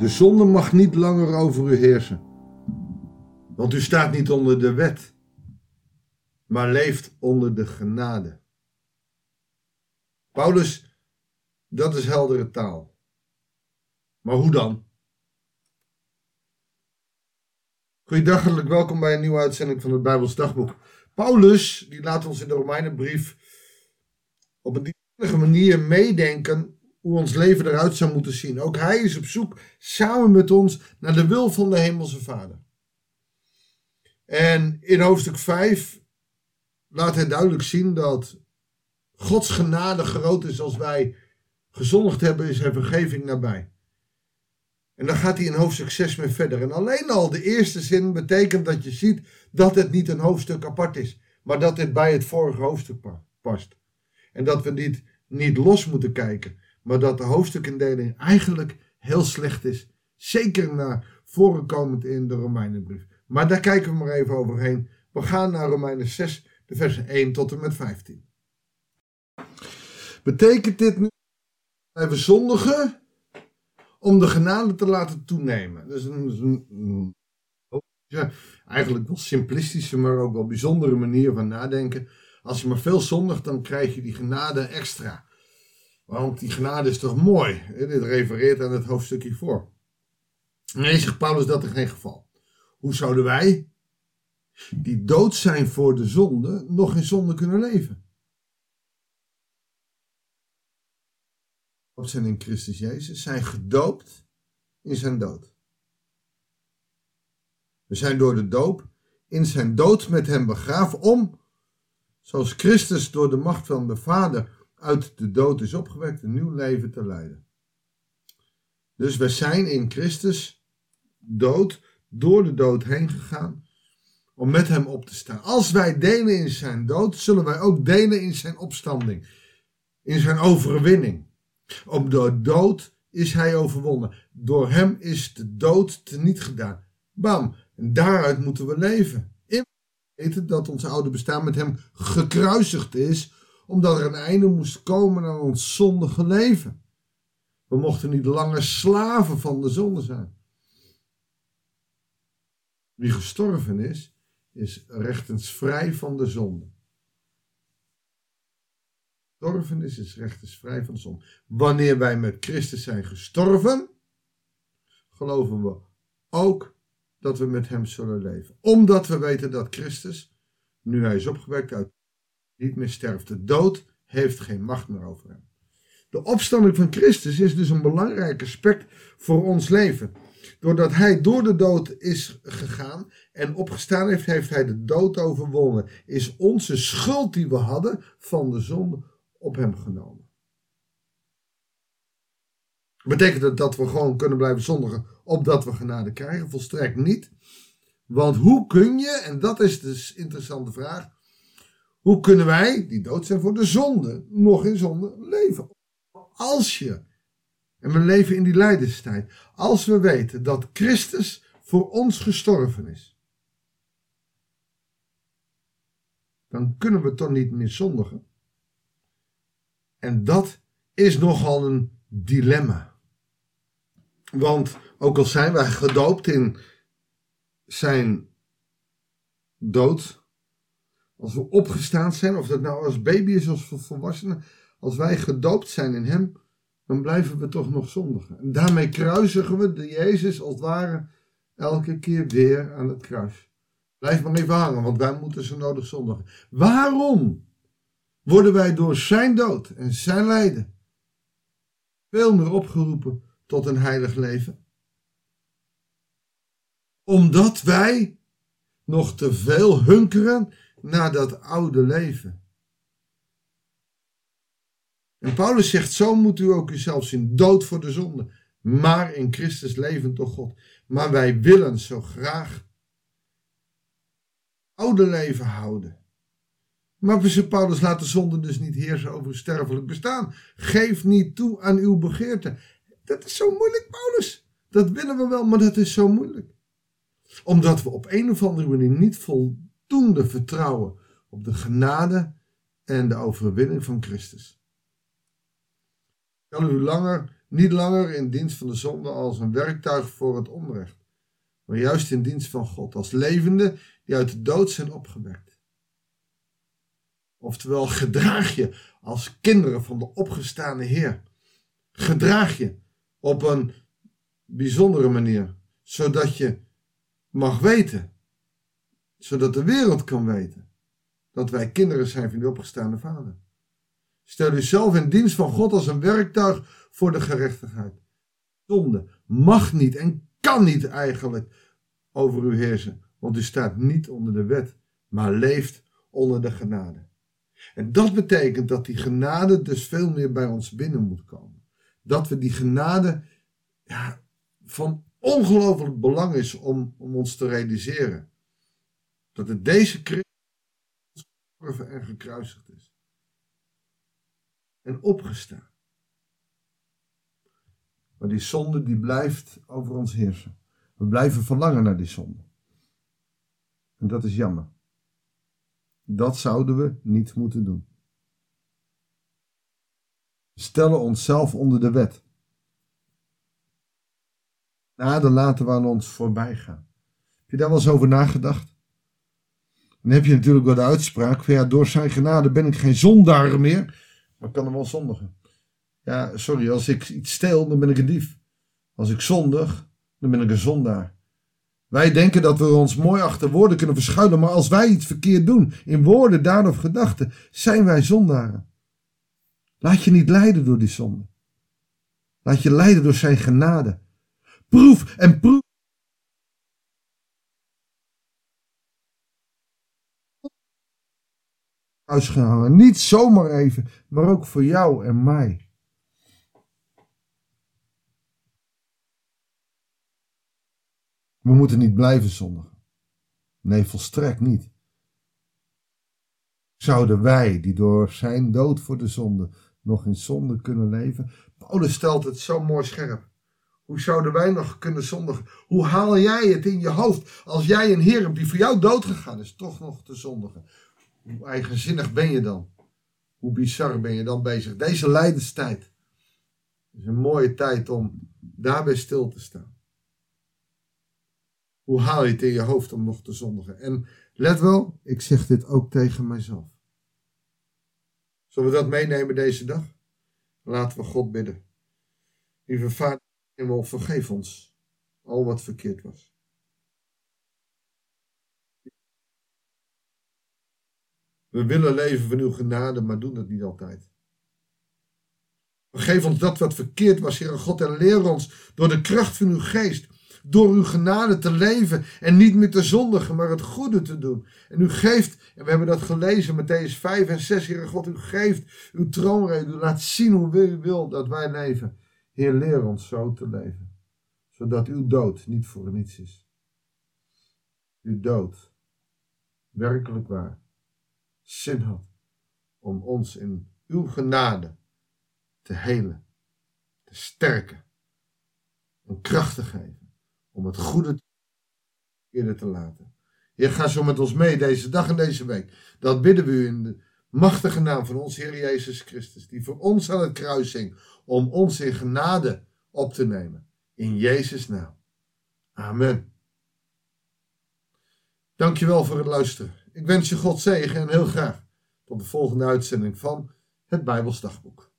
De zonde mag niet langer over u heersen. Want u staat niet onder de wet, maar leeft onder de genade. Paulus, dat is heldere taal. Maar hoe dan? Goeiedag, hartelijk welkom bij een nieuwe uitzending van het Bijbels Dagboek. Paulus, die laat ons in de Romeinenbrief op een diepe manier meedenken hoe ons leven eruit zou moeten zien. Ook hij is op zoek samen met ons naar de wil van de Hemelse Vader. En in hoofdstuk 5 laat hij duidelijk zien dat Gods genade groot is als wij gezondigd hebben, is er vergeving nabij. En dan gaat hij in hoofdstuk 6 mee verder. En alleen al de eerste zin betekent dat je ziet dat het niet een hoofdstuk apart is, maar dat dit bij het vorige hoofdstuk past. En dat we niet, niet los moeten kijken, maar dat de hoofdstukindeling eigenlijk heel slecht is. Zeker naar voren komend in de Romeinenbrief. Maar daar kijken we maar even overheen. We gaan naar Romeinen 6, de versen 1 tot en met 15. Betekent dit nu we zondigen om de genade te laten toenemen? Dat is een, eigenlijk wel simplistische, maar ook wel bijzondere manier van nadenken. Als je maar veel zondigt, dan krijg je die genade extra. Want die genade is toch mooi? Dit refereert aan het hoofdstuk hiervoor. Nee, zegt Paulus dat in geen geval. Hoe zouden wij, die dood zijn voor de zonde, nog in zonde kunnen leven? zijn in Christus Jezus, zijn gedoopt in zijn dood. We zijn door de doop in zijn dood met hem begraven om, zoals Christus door de macht van de Vader uit de dood is opgewekt, een nieuw leven te leiden. Dus we zijn in Christus dood, door de dood heen gegaan, om met hem op te staan. Als wij delen in zijn dood, zullen wij ook delen in zijn opstanding, in zijn overwinning. Op de dood is hij overwonnen. Door hem is de dood teniet gedaan. Bam. En daaruit moeten we leven. In weten dat ons oude bestaan met hem gekruisigd is, omdat er een einde moest komen aan ons zondige leven. We mochten niet langer slaven van de zonde zijn. Wie gestorven is, is rechtens vrij van de zonde. Gestorven is, is rechtens vrij van de zonde. Wanneer wij met Christus zijn gestorven, geloven we ook dat we met hem zullen leven. Omdat we weten dat Christus, nu hij is opgewekt uit niet meer sterft. De dood heeft geen macht meer over hem. De opstanding van Christus is dus een belangrijk aspect voor ons leven. Doordat hij door de dood is gegaan en opgestaan heeft, heeft hij de dood overwonnen. Is onze schuld die we hadden van de zonde op hem genomen. Betekent het dat we gewoon kunnen blijven zondigen opdat we genade krijgen? Volstrekt niet. Want hoe kun je, en dat is dus een interessante vraag, hoe kunnen wij, die dood zijn voor de zonde, nog in zonde leven? Als je, en we leven in die lijdenstijd, als we weten dat Christus voor ons gestorven is, dan kunnen we toch niet meer zondigen. En dat is nogal een dilemma. Want ook al zijn wij gedoopt in zijn dood, als we opgestaan zijn, of dat nou als baby is of volwassenen, als wij gedoopt zijn in Hem, dan blijven we toch nog zondigen. En daarmee kruisigen we de Jezus als het ware elke keer weer aan het kruis. Blijf maar even hangen, want wij moeten zo nodig zondigen. Waarom worden wij door zijn dood en zijn lijden veel meer opgeroepen tot een heilig leven? Omdat wij nog te veel hunkeren naar dat oude leven. En Paulus zegt, zo moet u ook uzelf zien, dood voor de zonde, maar in Christus levend door God. Maar wij willen zo graag oude leven houden. Maar Paulus laat de zonde dus niet heersen over sterfelijk bestaan. Geef niet toe aan uw begeerte. Dat is zo moeilijk, Paulus. Dat willen we wel, maar dat is zo moeilijk. Omdat we op een of andere manier niet voldoende vertrouwen op de genade en de overwinning van Christus. Zal u langer Niet langer in dienst van de zonde als een werktuig voor het onrecht, maar juist in dienst van God, als levende die uit de dood zijn opgewekt. Oftewel, gedraag je als kinderen van de opgestane Heer. Gedraag je op een bijzondere manier, zodat je mag weten, zodat de wereld kan weten dat wij kinderen zijn van de opgestaande Vader. Stel uzelf in dienst van God als een werktuig voor de gerechtigheid. Zonde mag niet en kan niet eigenlijk over u heersen, want u staat niet onder de wet, maar leeft onder de genade. En dat betekent dat die genade dus veel meer bij ons binnen moet komen. Dat we die genade ja, van ongelooflijk belang is om, om ons te realiseren. Dat het deze Christus en gekruisigd is. En opgestaan. Maar die zonde die blijft over ons heersen. We blijven verlangen naar die zonde. En dat is jammer. Dat zouden we niet moeten doen. We stellen onszelf onder de wet. Naden laten we aan ons voorbij gaan. Heb je daar wel eens over nagedacht? Dan heb je natuurlijk wel de uitspraak van ja, door zijn genade ben ik geen zondaar meer, maar kan er wel zondigen. Ja, sorry, als ik iets steel, dan ben ik een dief. Als ik zondig, dan ben ik een zondaar. Wij denken dat we ons mooi achter woorden kunnen verschuilen, maar als wij iets verkeerd doen, in woorden, daden of gedachten, zijn wij zondaren. Laat je niet leiden door die zonde. Laat je leiden door zijn genade. Proef en proef. Uitgehangen. Niet zomaar even, maar ook voor jou en mij. We moeten niet blijven zondigen. Nee, volstrekt niet. Zouden wij, die door zijn dood voor de zonde nog in zonde kunnen leven? Paulus stelt het zo mooi scherp. Hoe zouden wij nog kunnen zondigen? Hoe haal jij het in je hoofd als jij een Heer hebt die voor jou dood gegaan is, toch nog te zondigen? Hoe eigenzinnig ben je dan? Hoe bizar ben je dan bezig? Deze lijdenstijd is een mooie tijd om daarbij stil te staan. Hoe haal je het in je hoofd om nog te zondigen? En let wel, ik zeg dit ook tegen mijzelf. Zullen we dat meenemen deze dag? Laten we God bidden. Lieve Vader, hemel, vergeef ons al wat verkeerd was. We willen leven van uw genade, maar doen het niet altijd. Vergeef ons dat wat verkeerd was, Heer God, en leer ons door de kracht van uw geest door uw genade te leven en niet meer te zondigen, maar het goede te doen. En u geeft, en we hebben dat gelezen, Matthäus 5 en 6, Heer God, u geeft uw troonrede, u laat zien hoe u wil dat wij leven. Heer, leer ons zo te leven, zodat uw dood niet voor niets is. Uw dood, werkelijk waar, zin had om ons in uw genade te helen, te sterken en kracht te geven om het goede eerder te laten. Heer, ga zo met ons mee deze dag en deze week. Dat bidden we u in de machtige naam van ons Heer Jezus Christus, die voor ons aan het kruis hing, om ons in genade op te nemen. In Jezus' naam. Amen. Dankjewel voor het luisteren. Ik wens je God zegen en heel graag tot de volgende uitzending van het Bijbels Dagboek.